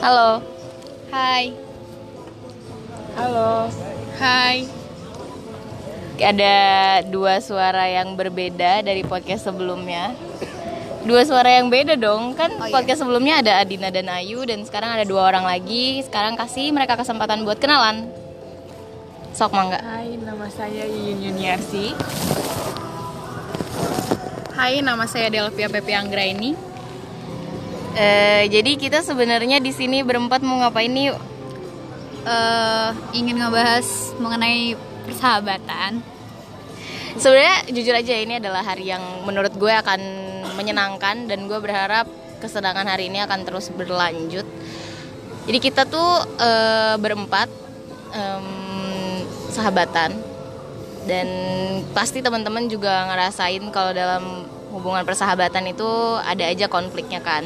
Halo. Hai. Halo. Hai. Ada dua suara yang berbeda dari podcast sebelumnya. Dua suara yang beda dong. Kan Oh, iya. podcast sebelumnya ada Adina dan Ayu dan sekarang ada dua orang lagi. Sekarang kasih mereka kesempatan buat kenalan. Sok mangga. Hai, nama saya Yuyun Yuniarsi. Hai, nama saya Delvia Pepi Anggraini. Eh, jadi kita sebenarnya di sini berempat mau ngapain nih? Eh, ingin ngebahas mengenai persahabatan. Sebenarnya jujur aja ini adalah hari yang menurut gue akan menyenangkan dan gue berharap kesenangan hari ini akan terus berlanjut. Jadi kita tuh eh, berempat em, sahabatan dan pasti teman-teman juga ngerasain kalau dalam hubungan persahabatan itu ada aja konfliknya kan.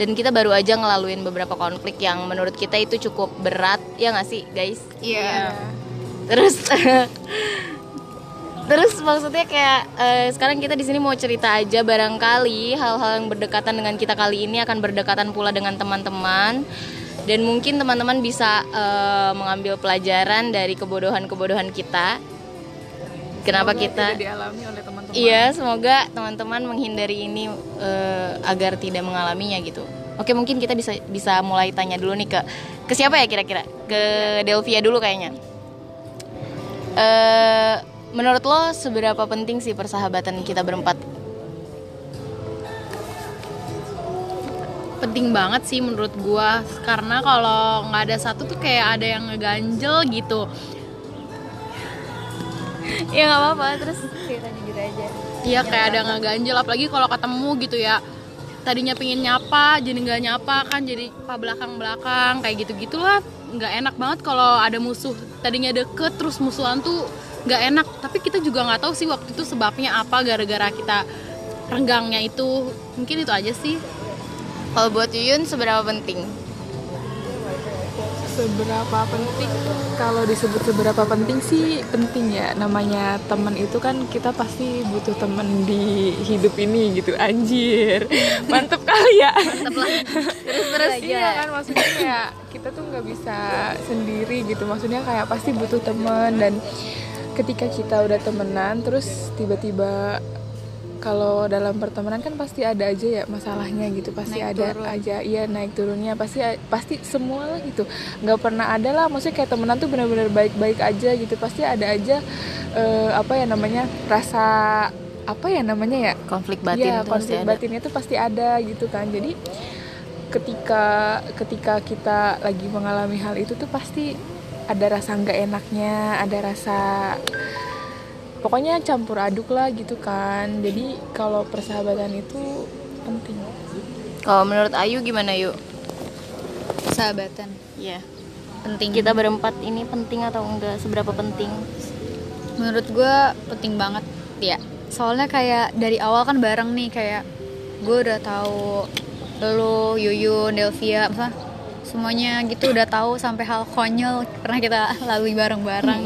Dan kita baru aja ngelaluin beberapa konflik yang menurut kita itu cukup berat ya nggak sih guys? Iya. terus terus maksudnya kayak eh, sekarang kita di sini mau cerita aja barangkali hal-hal yang berdekatan dengan kita kali ini akan berdekatan pula dengan teman-teman dan mungkin teman-teman bisa eh, mengambil pelajaran dari kebodohan-kebodohan kita kenapa Semoga kita tidak dialami oleh teman-teman. Iya, semoga teman-teman menghindari ini eh, agar tidak mengalaminya gitu. Oke, mungkin kita bisa bisa mulai tanya dulu nih ke ke siapa ya kira-kira? Ke Delvia dulu kayaknya. Eh, menurut lo seberapa penting sih persahabatan kita berempat? Penting banget sih menurut gua karena kalau nggak ada satu tuh kayak ada yang ngeganjel gitu. ya nggak apa-apa, terus cerita jujur aja. Iya kayak ada yang ngeganjel apalagi kalau ketemu gitu ya. Tadinya pingin nyapa, jadi nggak nyapa kan jadi apa belakang-belakang kayak gitu-gitulah. Nggak enak banget kalau ada musuh. Tadinya deket terus musuhan tuh nggak enak. Tapi kita juga nggak tahu sih waktu itu sebabnya apa gara-gara kita renggangnya itu. Mungkin itu aja sih. Kalau buat Yuyun seberapa penting? Seberapa penting? Kalau disebut seberapa penting sih penting ya. Namanya teman itu kan kita pasti butuh teman di hidup ini gitu. Anjir. Mantep kali ya. Terus terus Iya kan maksudnya kayak kita tuh nggak bisa sendiri gitu. Maksudnya kayak pasti butuh teman dan ketika kita udah temenan terus tiba-tiba kalau dalam pertemanan kan pasti ada aja ya masalahnya gitu pasti Naik ada turun. aja iya naik turunnya pasti pasti semua lah gitu nggak pernah ada lah maksudnya kayak temenan tuh benar-benar baik-baik aja gitu pasti ada aja eh, apa ya namanya rasa apa ya namanya ya konflik batin Iya, itu pasti konflik ada. batinnya tuh pasti ada gitu kan. Jadi ketika ketika kita lagi mengalami hal itu tuh pasti ada rasa nggak enaknya, ada rasa pokoknya campur aduk lah gitu kan. Jadi kalau persahabatan itu penting. Kalau menurut Ayu gimana yuk? persahabatan Iya. penting Kita berempat ini penting atau enggak? Seberapa penting? menurut gue penting banget ya soalnya kayak dari awal kan bareng nih kayak gue udah tahu lo Yuyun Delvia apa semuanya gitu udah tahu sampai hal konyol pernah kita lalui bareng-bareng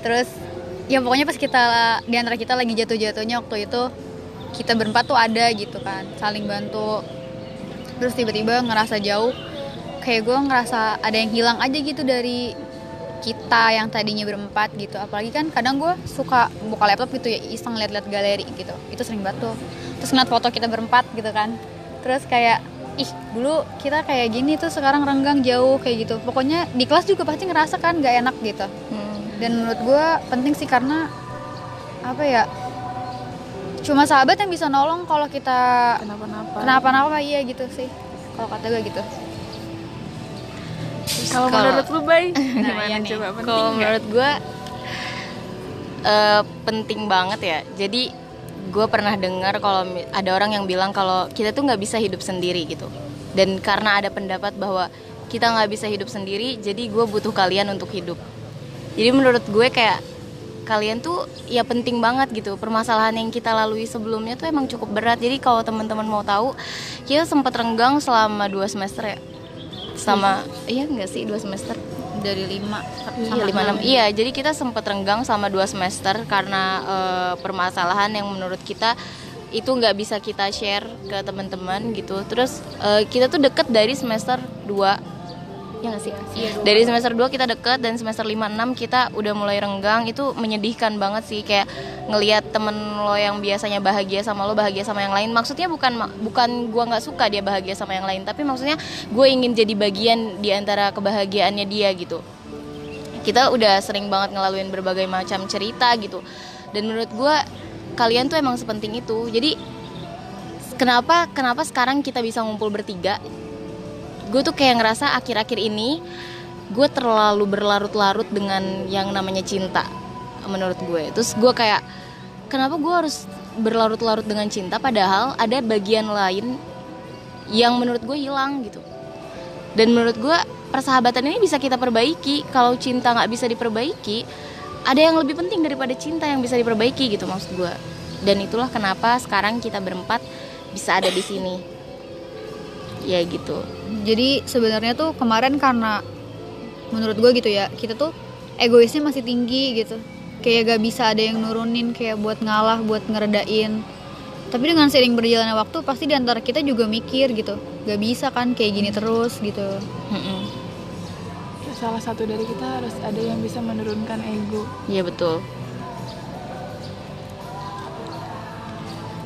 terus ya pokoknya pas kita di antara kita lagi jatuh-jatuhnya waktu itu kita berempat tuh ada gitu kan saling bantu. Terus tiba-tiba ngerasa jauh kayak gue ngerasa ada yang hilang aja gitu dari kita yang tadinya berempat gitu. Apalagi kan kadang gue suka buka laptop gitu ya iseng liat-liat galeri gitu. Itu sering banget tuh. Terus ngeliat foto kita berempat gitu kan. Terus kayak ih dulu kita kayak gini tuh sekarang renggang jauh kayak gitu. Pokoknya di kelas juga pasti ngerasa kan gak enak gitu. Hmm. Dan menurut gue penting sih karena apa ya cuma sahabat yang bisa nolong kalau kita Kenapa-napa. kenapa-napa iya gitu sih kalau kata gue gitu Kalau menurut lu, Bay? Nah, Gimana iya nih. coba penting Kalau menurut gue eh, penting banget ya. Jadi gue pernah dengar kalau ada orang yang bilang kalau kita tuh nggak bisa hidup sendiri gitu. Dan karena ada pendapat bahwa kita nggak bisa hidup sendiri, jadi gue butuh kalian untuk hidup. Jadi menurut gue kayak kalian tuh ya penting banget gitu. Permasalahan yang kita lalui sebelumnya tuh emang cukup berat. Jadi kalau teman-teman mau tahu, kita sempat renggang selama dua semester ya. Sama iya nggak sih dua semester? dari lima Iya, lima enam. Iya, jadi kita sempat renggang sama dua semester karena eh, permasalahan yang menurut kita itu nggak bisa kita share ke teman-teman gitu terus eh, kita tuh deket dari semester 2 ya nggak sih? Dari semester 2 kita deket dan semester 5 6 kita udah mulai renggang. Itu menyedihkan banget sih kayak ngelihat temen lo yang biasanya bahagia sama lo bahagia sama yang lain. Maksudnya bukan bukan gua nggak suka dia bahagia sama yang lain tapi maksudnya gue ingin jadi bagian di antara kebahagiaannya dia gitu. Kita udah sering banget ngelaluin berbagai macam cerita gitu. Dan menurut gue kalian tuh emang sepenting itu. Jadi kenapa kenapa sekarang kita bisa ngumpul bertiga gue tuh kayak ngerasa akhir-akhir ini gue terlalu berlarut-larut dengan yang namanya cinta menurut gue. Terus gue kayak kenapa gue harus berlarut-larut dengan cinta? Padahal ada bagian lain yang menurut gue hilang gitu. Dan menurut gue persahabatan ini bisa kita perbaiki. Kalau cinta nggak bisa diperbaiki ada yang lebih penting daripada cinta yang bisa diperbaiki gitu maksud gue dan itulah kenapa sekarang kita berempat bisa ada di sini ya gitu. Jadi sebenarnya tuh kemarin karena menurut gue gitu ya kita tuh egoisnya masih tinggi gitu. Kayak gak bisa ada yang nurunin kayak buat ngalah buat ngeredain. Tapi dengan sering berjalannya waktu pasti di antara kita juga mikir gitu. Gak bisa kan kayak gini terus gitu. Salah satu dari kita harus ada yang bisa menurunkan ego. Iya betul.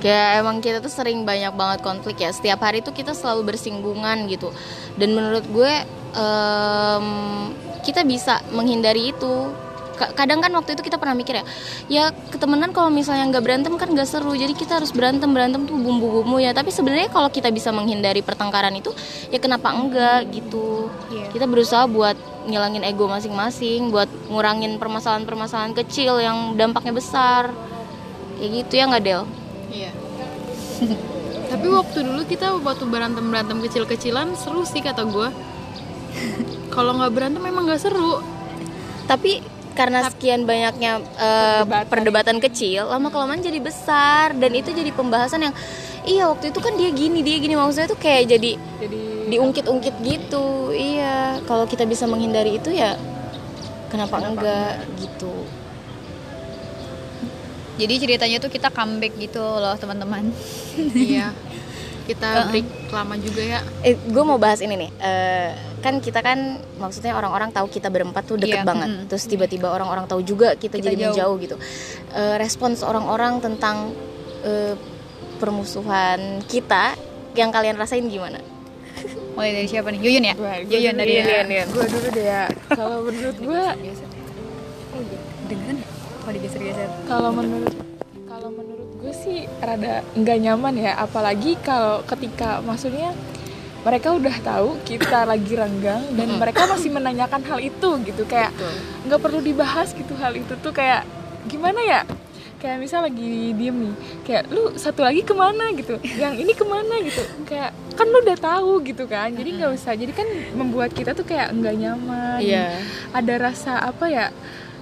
Kayak emang kita tuh sering banyak banget konflik ya. Setiap hari tuh kita selalu bersinggungan gitu. Dan menurut gue em, kita bisa menghindari itu. Ka- Kadang kan waktu itu kita pernah mikir ya, ya ketemenan kalau misalnya nggak berantem kan nggak seru. Jadi kita harus berantem berantem tuh bumbu-bumbu ya. Tapi sebenarnya kalau kita bisa menghindari pertengkaran itu, ya kenapa enggak gitu? Iya. Kita berusaha buat ngilangin ego masing-masing, buat ngurangin permasalahan-permasalahan kecil yang dampaknya besar. Kayak gitu ya nggak Del? Iya. Tapi waktu dulu kita waktu berantem berantem kecil-kecilan seru sih kata gue. Kalau nggak berantem memang nggak seru. Tapi karena sekian banyaknya eh, perdebatan. kecil, lama kelamaan jadi besar dan itu jadi pembahasan yang iya waktu itu kan dia gini dia gini maksudnya tuh kayak jadi jadi diungkit-ungkit gitu. Iya, kalau kita bisa menghindari itu ya kenapa, enggak gitu. Jadi ceritanya tuh kita comeback gitu loh teman-teman iya. Kita break lama juga ya. Eh, gue mau bahas ini nih. Eh, kan kita kan maksudnya orang-orang tahu kita berempat tuh deket Iya, banget. mm. Terus tiba-tiba orang-orang tahu juga kita, Kita jadi jauh. menjauh gitu. Eh, respons orang-orang tentang eh, permusuhan kita yang kalian rasain gimana? mulai dari siapa nih Yuyun ya Gua- gua Yuyun dulu dari. Yuyun. Gua dulu deh ya kalau menurut gue dengeran ya kalau digeser-geser? Kalau menurut kalau menurut gue sih rada nggak nyaman ya. Apalagi kalau ketika maksudnya mereka udah tahu kita lagi renggang dan mereka masih menanyakan hal itu gitu. Kayak nggak perlu dibahas gitu hal itu tuh kayak gimana ya? Kayak misal lagi diem nih kayak lu satu lagi ke mana? gitu. Yang ini ke mana? gitu. Kayak kan lu udah tahu gitu kan. Jadi nggak usah. Jadi kan membuat kita tuh kayak nggak nyaman. Iya. ada rasa apa ya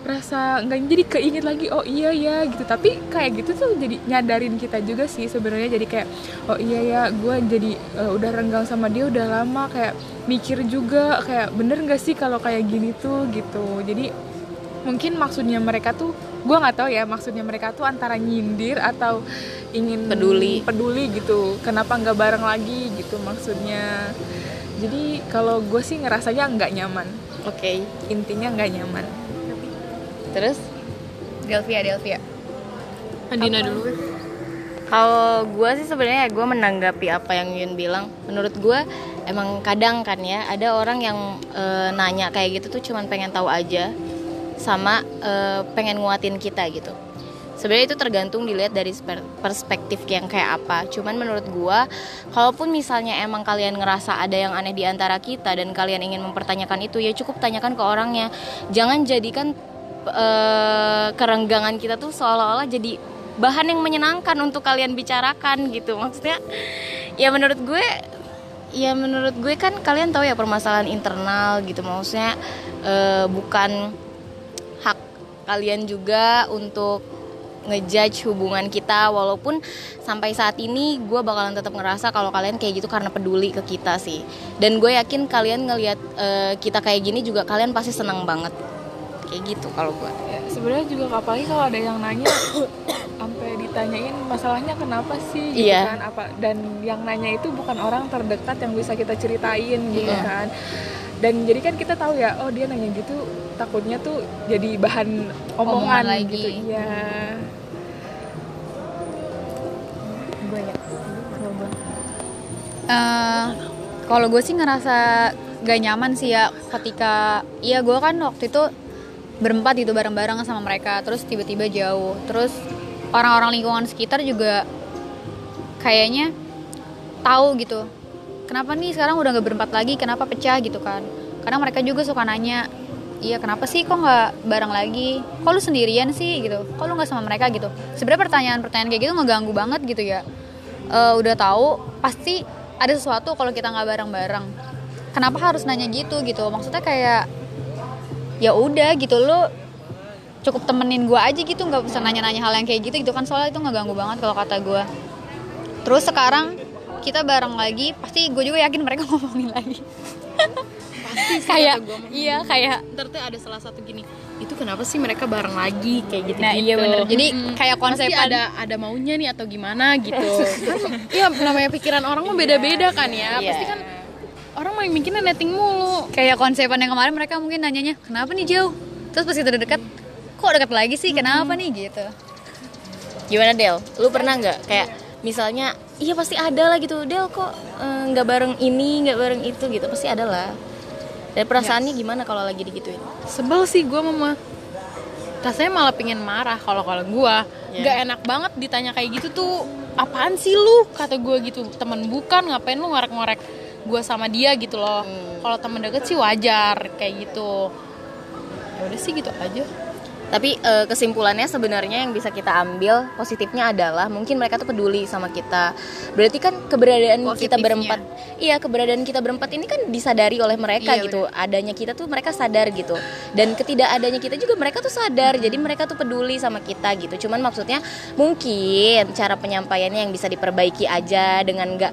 rasa nggak jadi keinget lagi oh iya ya gitu. Tapi kayak gitu tuh jadi nyadarin kita juga sih sebenarnya. Jadi kayak oh iya ya gue jadi eh, udah renggang sama dia udah lama kayak mikir juga kayak bener nggak sih kalau kayak gini tuh? Gitu. Jadi mungkin maksudnya mereka tuh gue nggak tahu ya maksudnya mereka tuh antara nyindir atau ingin Peduli. peduli gitu kenapa nggak bareng lagi gitu maksudnya. Jadi kalau gue sih ngerasanya nggak nyaman. Oke. intinya nggak nyaman Terus Delvia Delvia Adina dulu. Kalau gue sih sebenarnya gue menanggapi apa yang Yun bilang. Menurut gue emang kadang kan ya ada orang yang eh, nanya kayak gitu tuh cuman pengen tahu aja sama eh, pengen nguatin kita gitu. Sebenarnya itu tergantung dilihat dari perspektif yang kayak apa. Cuman menurut gue, kalaupun misalnya emang kalian ngerasa ada yang aneh di antara kita dan kalian ingin mempertanyakan itu, ya cukup tanyakan ke orangnya. Jangan jadikan eh, kerenggangan kita tuh seolah-olah jadi bahan yang menyenangkan untuk kalian bicarakan gitu. Maksudnya ya menurut gue ya menurut gue kan kalian tahu ya permasalahan internal gitu. Maksudnya eh, bukan hak kalian juga untuk ngejudge hubungan kita. Walaupun sampai saat ini gue bakalan tetap ngerasa kalau kalian kayak gitu karena peduli ke kita sih. Dan gue yakin kalian ngelihat eh, kita kayak gini juga kalian pasti senang banget kayak gitu kalau gue ya, sebenarnya juga apalagi kalau ada yang nanya sampai ditanyain masalahnya kenapa sih gitu Iya. kan apa dan yang nanya itu bukan orang terdekat yang bisa kita ceritain gitu Iya. kan. Dan jadi kan kita tahu ya oh dia nanya gitu takutnya tuh jadi bahan omongan, Omongan lagi. gitu iya Eh, kalau gue sih ngerasa gak nyaman sih ya ketika iya gue kan waktu itu berempat gitu bareng-bareng sama mereka terus tiba-tiba jauh. Terus orang-orang lingkungan sekitar juga kayaknya tahu gitu kenapa nih sekarang udah gak berempat lagi kenapa pecah gitu kan. Karena mereka juga suka nanya iya kenapa sih kok nggak bareng lagi? Kok lu sendirian sih? gitu. Kok lu nggak sama mereka? gitu. Sebenarnya pertanyaan-pertanyaan kayak gitu ngeganggu banget gitu ya. Eh, udah tahu pasti ada sesuatu kalau kita nggak bareng-bareng. Kenapa harus nanya gitu gitu? Maksudnya kayak ya udah gitu lu cukup temenin gue aja gitu nggak usah nanya-nanya hal yang kayak gitu gitu kan soalnya itu ngeganggu banget kalau kata gue terus sekarang kita bareng lagi pasti gue juga yakin mereka ngomongin lagi. Pasti sih kayak iya kayak tuh ada salah satu gini itu kenapa sih mereka bareng lagi? Kayak gitu nah iya bener. Jadi kayak pasti konsepan. ada ada maunya nih atau gimana gitu. Iya namanya pikiran orang mah beda-beda kan ya. Iya. pasti kan orang main mikirnya netting mulu. Kayak konsepan yang kemarin mereka mungkin nanyanya kenapa nih jauh terus pas kita udah dekat kok dekat lagi sih? Kenapa nih? Gitu. Gimana Del? Lu pernah nggak kayak misalnya iya pasti ada lah gitu. Del kok eh, nggak bareng ini nggak bareng itu? Gitu. Pasti ada lah. Dan perasaannya gimana kalau lagi digituin? sebel sih gue mama rasanya malah pengen marah kalau kalau gue nggak enak banget ditanya kayak gitu tuh apaan sih lu? Kata gue gitu. Temen bukan ngapain lu ngorek-ngorek gue sama dia gitu loh Hmm. kalau temen deket sih wajar kayak gitu ya udah sih gitu aja Tapi eh, kesimpulannya sebenarnya yang bisa kita ambil positifnya adalah mungkin mereka tuh peduli sama kita. Berarti kan keberadaan kita berempat, iya keberadaan kita berempat ini kan disadari oleh mereka Iya, gitu. Adanya kita tuh mereka sadar gitu. Dan ketidakadanya kita juga mereka tuh sadar. Jadi mereka tuh peduli sama kita gitu. Cuman maksudnya mungkin cara penyampaiannya yang bisa diperbaiki aja dengan nggak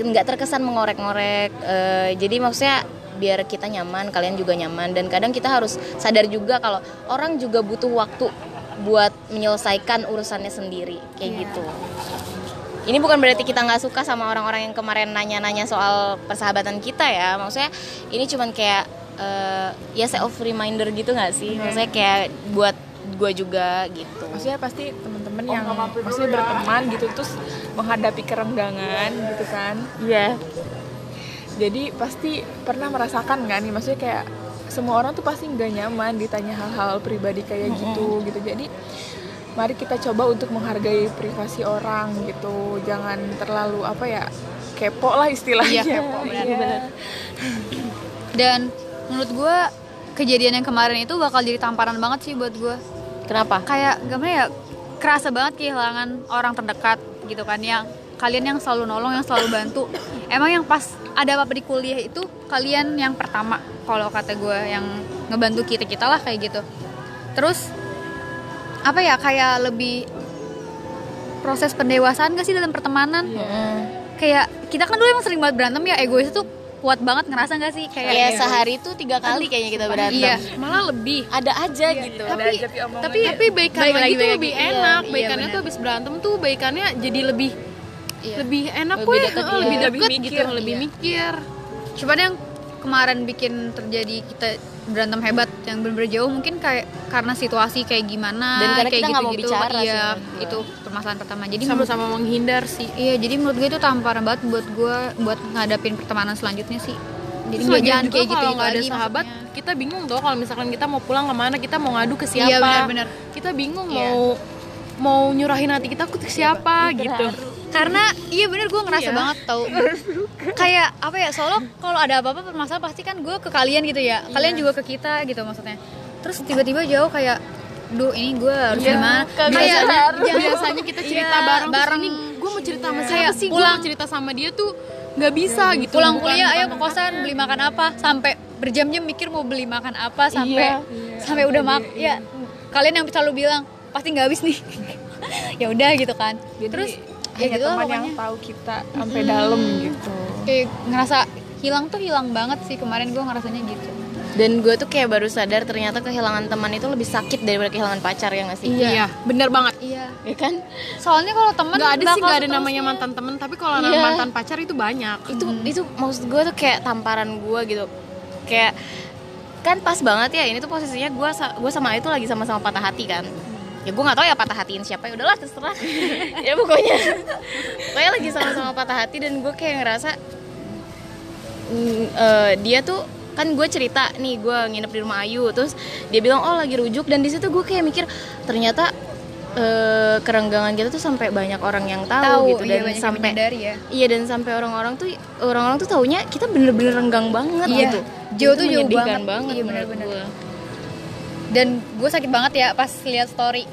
nggak terkesan mengorek-ngorek. Eh, jadi maksudnya biar kita nyaman, kalian juga nyaman dan kadang kita harus sadar juga kalau orang juga butuh waktu buat menyelesaikan urusannya sendiri kayak gitu. Ini bukan berarti kita nggak suka sama orang-orang yang kemarin nanya-nanya soal persahabatan kita ya. Maksudnya ini cuman kayak eh, ya self reminder gitu nggak sih? Maksudnya kayak buat gue juga gitu. maksudnya pasti teman-teman yang maksudnya berteman gitu terus menghadapi kerenggangan gitu kan. Iya. jadi pasti pernah merasakan kan nih maksudnya kayak semua orang tuh pasti nggak nyaman ditanya hal-hal pribadi kayak gitu gitu. Jadi mari kita coba untuk menghargai privasi orang gitu. Jangan terlalu apa ya kepo lah istilahnya. Iya, kepo benar, dan menurut gue kejadian yang kemarin itu bakal jadi tamparan banget sih buat gue Kenapa? kayak gimana ya kerasa banget kehilangan orang terdekat gitu kan yang kalian yang selalu nolong yang selalu bantu. Emang yang pas ada apa-apa di kuliah itu kalian yang pertama kalau kata gue yang ngebantu kita kita lah kayak gitu. Terus apa ya kayak lebih proses pendewasaan gak sih dalam pertemanan? Kayak kita kan dulu emang sering banget berantem ya egois itu kuat banget ngerasa gak sih kayak Ya sehari itu tiga kali kayaknya kita berantem. iya malah lebih Ada aja gitu. Ada tapi aja tapi tapi baikan Baik lagi, lagi, tuh lebih lagi. Iya, enak iya, baikannya benar. tuh habis berantem tuh baikannya jadi lebih Iya. lebih enak Lebih deket, iya. lebih Lebih deket mikir, gitu lebih iya. mikir cuman yang kemarin bikin terjadi kita berantem hebat yang bener-bener jauh mungkin kayak karena situasi kayak gimana Dan karena kayak kita nggak mau gitu-gitu. bicara sih iya menurut gua. itu permasalahan pertama jadi menurut sama-sama menghindar sih iya jadi menurut gue itu tamparan banget buat gue buat ngadapin pertemanan selanjutnya sih jadi nggak jangan kayak gitu kalau nggak ada lagi sahabat maksudnya. kita bingung dong kalau misalkan kita mau pulang ke mana kita mau ngadu ke siapa Iya, benar-benar. kita bingung Iya. mau mau nyurahin hati kita ke siapa gitu karena iya bener gue ngerasa Iya. banget tau. Kayak apa ya soalnya kalau ada apa-apa permasalahan pasti kan gue ke kalian gitu ya. Kalian juga ke kita gitu maksudnya. Terus tiba-tiba jauh kayak duh ini gue harus Iya, gimana? Kayak biasanya, ya, biasanya kita cerita Iya, bareng, bareng. ini gue mau cerita sama siapa sih? Pulang- mau cerita sama dia tuh nggak bisa gitu. Pulang kuliah ayo ke kosan beli makan apa? Sampai berjam-jam mikir mau beli makan apa sampai Iya. sampai udah mak ya kalian yang selalu bilang pasti nggak habis nih. Ya udah gitu kan. Jadi, terus ya hanya gitu lah teman yang tahu kita sampai dalam gitu. Kayak ngerasa hilang tuh hilang banget sih kemarin gue ngerasanya gitu. Dan gue tuh kayak baru sadar ternyata kehilangan teman itu lebih sakit daripada kehilangan pacar ya gak sih? Iya, bener banget. iya. Ya kan? Soalnya kalau teman Nggak ada sih nggak ada namanya mantan temen, tapi kalau Iya. mantan pacar itu banyak. itu itu maksud gue tuh kayak tamparan gue gitu. Kayak kan pas banget ya ini tuh posisinya gue gue sama itu lagi sama-sama patah hati kan ya gue nggak tahu ya patah hatiin siapa ya udahlah terserah ya pokoknya pokoknya lagi sama-sama patah hati dan gue kayak ngerasa mm, eh, dia tuh kan gue cerita nih gue nginep di rumah Ayu terus dia bilang oh lagi rujuk dan di situ gue kayak mikir ternyata eh, kerenggangan kita tuh sampai banyak orang yang tahu, tahu gitu iya, dan yang sampai ya Iya dan sampai orang-orang tuh orang-orang tuh taunya kita bener-bener renggang banget Iya, gitu. jauh tuh jauh menyedihkan banget. Iya, menurut bener-bener. gua. Dan gue sakit banget ya pas lihat story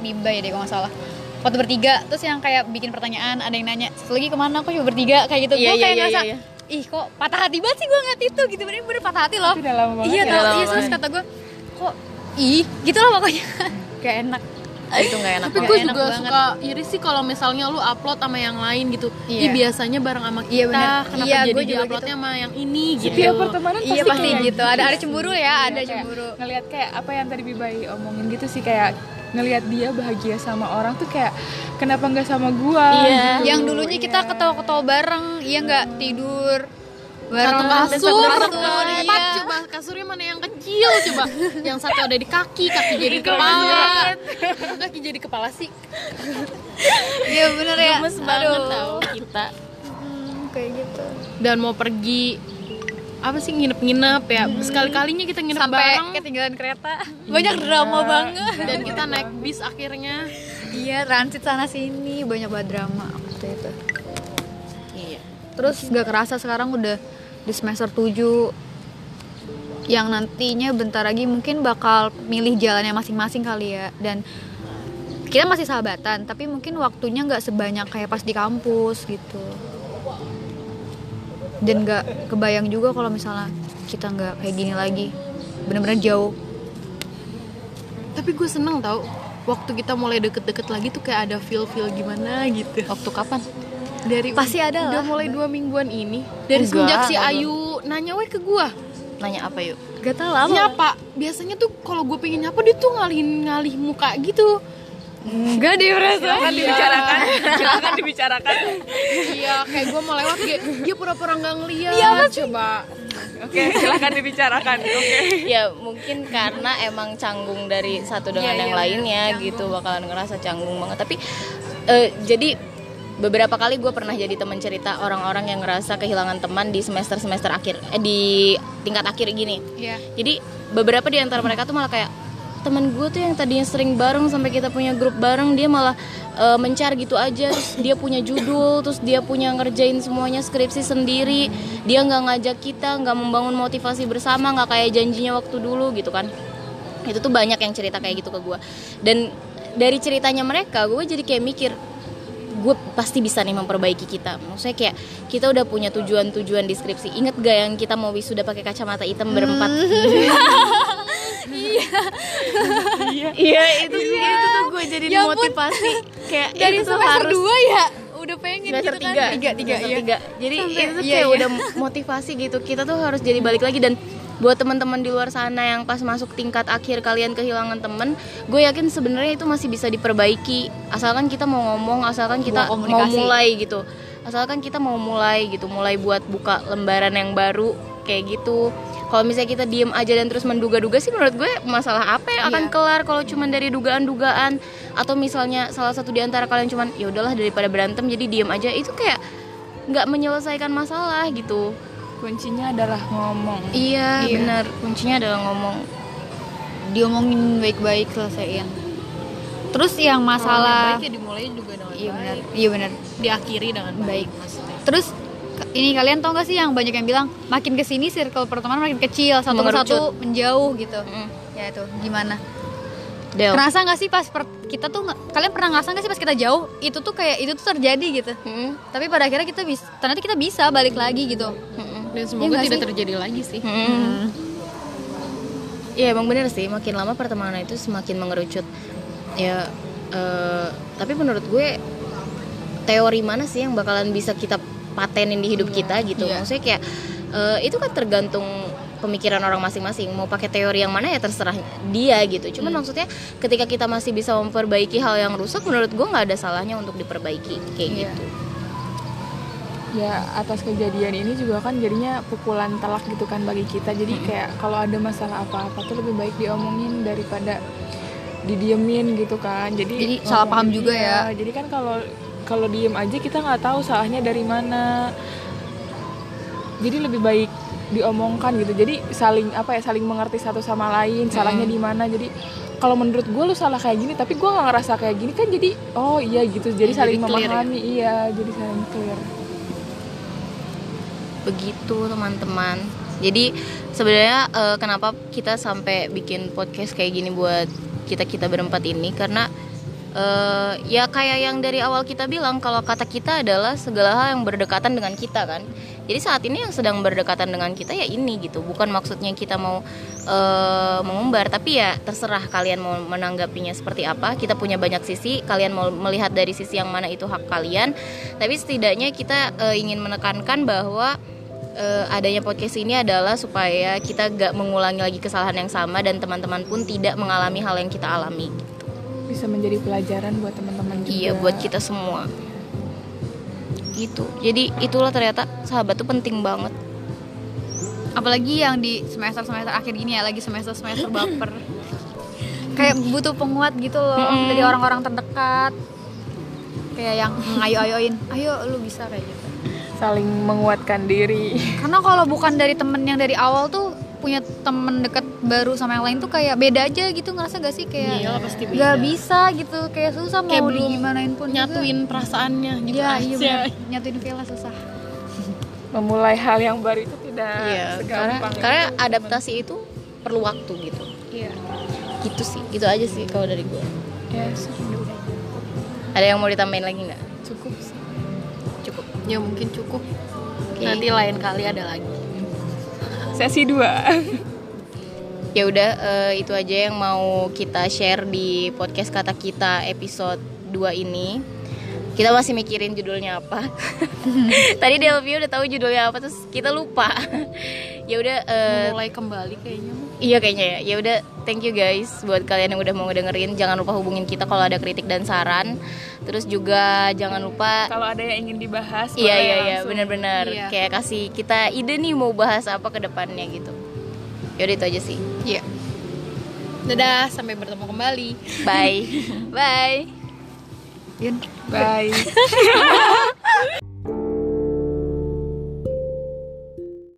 Bimba ya deh kalau nggak salah. Foto bertiga terus yang kayak bikin pertanyaan ada yang nanya satu lagi ke mana? Kok cuma bertiga? Kayak gitu. Iya, gue iya, kayak iya, ngerasa iya, ih kok patah hati banget sih gue ngeliat itu? Gitu. Bener bener patah hati loh. Itu udah lama banget iya ya. tau iya terus kata gue kok ih? Gitu loh pokoknya. Gak enak itu nggak enak Tapi banget. gue juga banget. suka iri sih kalau misalnya lu upload sama yang lain gitu. Iya. Ih biasanya bareng sama kita, Iya, bener. kenapa Iya, jadi di juga uploadnya gitu. sama yang ini gitu. Tiap pertemanan iya pasti kayak gitu ada ada cemburu ya ada Iya, kayak cemburu ngelihat kayak apa yang tadi Bibai omongin gitu sih kayak ngelihat dia bahagia sama orang tuh kayak kenapa nggak sama gua Iya. gitu. yang dulunya kita ketawa-ketawa bareng iya nggak tidur Satu kasur, satu kasur, empat iya. coba. kasurnya mana yang kecil coba. yang satu ada di kaki, kaki jadi kepala. Kaki jadi kepala sih. iya bener ya. Gemes banget tau kita. Hmm, kayak gitu. Dan mau pergi apa sih nginep-nginep ya. Sekali-kalinya kita nginep sampai bareng. ketinggalan kereta. Banyak drama banget. Dan kita naik bis akhirnya. Iya transit sana sini. Banyak banget drama waktu itu. Terus gak kerasa sekarang udah di semester 7 yang nantinya bentar lagi mungkin bakal milih jalannya masing-masing kali ya. Dan kita masih sahabatan tapi mungkin waktunya nggak sebanyak kayak pas di kampus gitu. Dan nggak kebayang juga kalau misalnya kita nggak kayak gini lagi. Bener-bener jauh. Tapi gue seneng tau waktu kita mulai deket-deket lagi tuh kayak ada feel-feel gimana gitu. Waktu kapan? Dari Pasti ada udah lah. mulai dua mingguan ini. Dari Enggak, semenjak si. Ayu nanya we ke gua. Nanya apa yuk? gak tau lah nyapa. Biasanya tuh kalau gue pengen nyapa dia tuh ngalihin ngalih muka gitu. Enggak deh merasa silakan dibicarakan. Silakan dibicarakan. Iya kayak gue mau lewat dia dia pura-pura nggak ngeliat. Iya, coba. Oke silakan dibicarakan. Oke. Ya mungkin karena emang canggung dari satu dengan Iya, yang iya, lainnya gitu bakalan ngerasa canggung banget. Tapi eh, jadi beberapa kali gue pernah jadi teman cerita orang-orang yang ngerasa kehilangan teman di semester semester akhir eh, di tingkat akhir gini. Iya. jadi beberapa di antara mereka tuh malah kayak teman gue tuh yang tadinya sering bareng sampai kita punya grup bareng dia malah eh, mencar gitu aja terus dia punya judul terus dia punya ngerjain semuanya skripsi sendiri dia nggak ngajak kita nggak membangun motivasi bersama nggak kayak janjinya waktu dulu gitu kan. Itu tuh banyak yang cerita kayak gitu ke gue dan dari ceritanya mereka gue jadi kayak mikir gue pasti bisa nih memperbaiki kita. Maksudnya kayak kita udah punya tujuan-tujuan deskripsi. Inget gak yang kita mau wisuda pakai kacamata hitam berempat? Iya. Iya. Itu itu tuh gue jadi Ya motivasi. Kayak dari itu semester harus dua ya udah pengen semester gitu kan. tiga. Tiga tiga semester iya. tiga. jadi Sampai- itu tuh iya, kayak iya. udah motivasi gitu. Kita tuh harus jadi balik lagi dan buat teman-teman di luar sana yang pas masuk tingkat akhir kalian kehilangan temen gue yakin sebenarnya itu masih bisa diperbaiki. Asalkan kita mau ngomong asalkan kita Mau mulai gitu. Asalkan kita mau mulai gitu mulai buat buka lembaran yang baru kayak gitu. Kalau misalnya kita diem aja dan terus menduga-duga sih menurut gue masalah apa yang akan Iya. kelar kalau cuman dari dugaan-dugaan. Atau misalnya salah satu di antara kalian cuman ya udahlah daripada berantem jadi diem aja. Itu kayak nggak menyelesaikan masalah gitu kuncinya adalah ngomong. Iya, Iya. benar. Kuncinya adalah ngomong. Diomongin baik-baik selesaiin. Terus yang masalah baiknya dimulai juga dengan iya baik. benar iya benar. Diakhiri dengan baik, Baik. maksudnya. terus ini kalian tau gak sih yang banyak yang bilang makin ke sini circle pertemanan makin kecil satu persatu menjauh gitu. Mm. ya itu gimana? Del. Kerasa gak sih pas per- kita tuh kalian pernah ngerasa gak sih pas kita jauh itu tuh kayak itu tuh terjadi gitu. Mm, tapi pada akhirnya kita bisa ternyata kita bisa balik lagi gitu. Mm, dan Iya semoga nggak tidak sih? terjadi lagi sih. Mm. Iya emang bener sih. Makin lama pertemanan itu semakin mengerucut. Ya eh, tapi menurut gue teori mana sih yang bakalan bisa kita patenin di hidup kita gitu? iya. maksudnya kayak eh, itu kan tergantung pemikiran orang masing-masing. Mau pakai teori yang mana ya terserah dia gitu. Cuman maksudnya ketika kita masih bisa memperbaiki hal yang rusak menurut gue nggak ada salahnya untuk diperbaiki. Kayak Iya. gitu ya atas kejadian ini juga kan jadinya pukulan telak gitu kan bagi kita. Jadi kayak kalau ada masalah apa-apa tuh lebih baik diomongin daripada didiemin gitu kan. Jadi Jadi salah paham juga iya, ya. jadi kan kalau kalau diem aja kita nggak tahu salahnya dari mana. Jadi lebih baik diomongkan gitu. Jadi saling apa ya saling mengerti satu sama lain salahnya di mana. Jadi kalau menurut gue lu salah kayak gini tapi gue nggak ngerasa kayak gini kan jadi oh iya gitu. Jadi Jadi saling clear ya? memahami. Iya jadi saling clear begitu teman-teman. Jadi sebenarnya eh, kenapa kita sampai bikin podcast kayak gini buat kita kita berempat ini? Karena eh, ya kayak yang dari awal kita bilang kalau kata kita adalah segala hal yang berdekatan dengan kita kan? Jadi saat ini yang sedang berdekatan dengan kita ya ini gitu. Bukan maksudnya kita mau eh, mengumbar tapi ya terserah kalian mau menanggapinya seperti apa. Kita punya banyak sisi kalian mau melihat dari sisi yang mana itu hak kalian. Tapi setidaknya kita eh, ingin menekankan bahwa eh, adanya podcast ini adalah supaya kita gak mengulangi lagi kesalahan yang sama dan teman-teman pun tidak mengalami hal yang kita alami. bisa menjadi pelajaran buat teman-teman juga Iya, buat kita semua. Gitu. Jadi itulah ternyata sahabat tuh penting banget. apalagi yang di semester semester akhir ini ya lagi semester semester baper kayak butuh penguat gitu loh Mm-mm. dari orang-orang terdekat kayak yang ngayo ayoin ayo lu bisa kayak gitu saling menguatkan diri karena kalau bukan dari temen yang dari awal tuh punya temen deket baru sama yang lain tuh kayak beda aja gitu ngerasa gak sih kayak Iya, pasti beda. nggak bisa gitu kayak susah Kayak mau belum digimanain pun juga. nyatuin perasaannya gitu Iya, aja iya bener. nyatuin feel susah memulai hal yang baru itu tidak Iya, karena segampang karena itu. adaptasi itu perlu waktu gitu. iya Gitu sih. Gitu aja sih kalau dari gue. ya sudah Ada yang mau ditambahin lagi nggak? Cukup. Ya mungkin cukup. Oke. nanti lain kali ada lagi. Sesi dua. Ya udah eh, itu aja yang mau kita share di podcast kata kita episode 2 ini. Kita masih mikirin judulnya apa. Tadi Delvia udah tahu judulnya apa terus kita lupa. Ya udah eh, mulai kembali kayaknya. Iya kayaknya ya. Ya udah thank you guys buat kalian yang udah mau ngedengerin. Jangan lupa hubungin kita kalau ada kritik dan saran. Terus juga jangan lupa kalau ada yang ingin dibahas iya iya iya. benar-benar. Iya. kayak kasih kita ide nih mau bahas apa ke depannya gitu. Yaudah itu aja sih. Iya. Dadah sampai bertemu kembali. Bye. Bye. Yun. Bye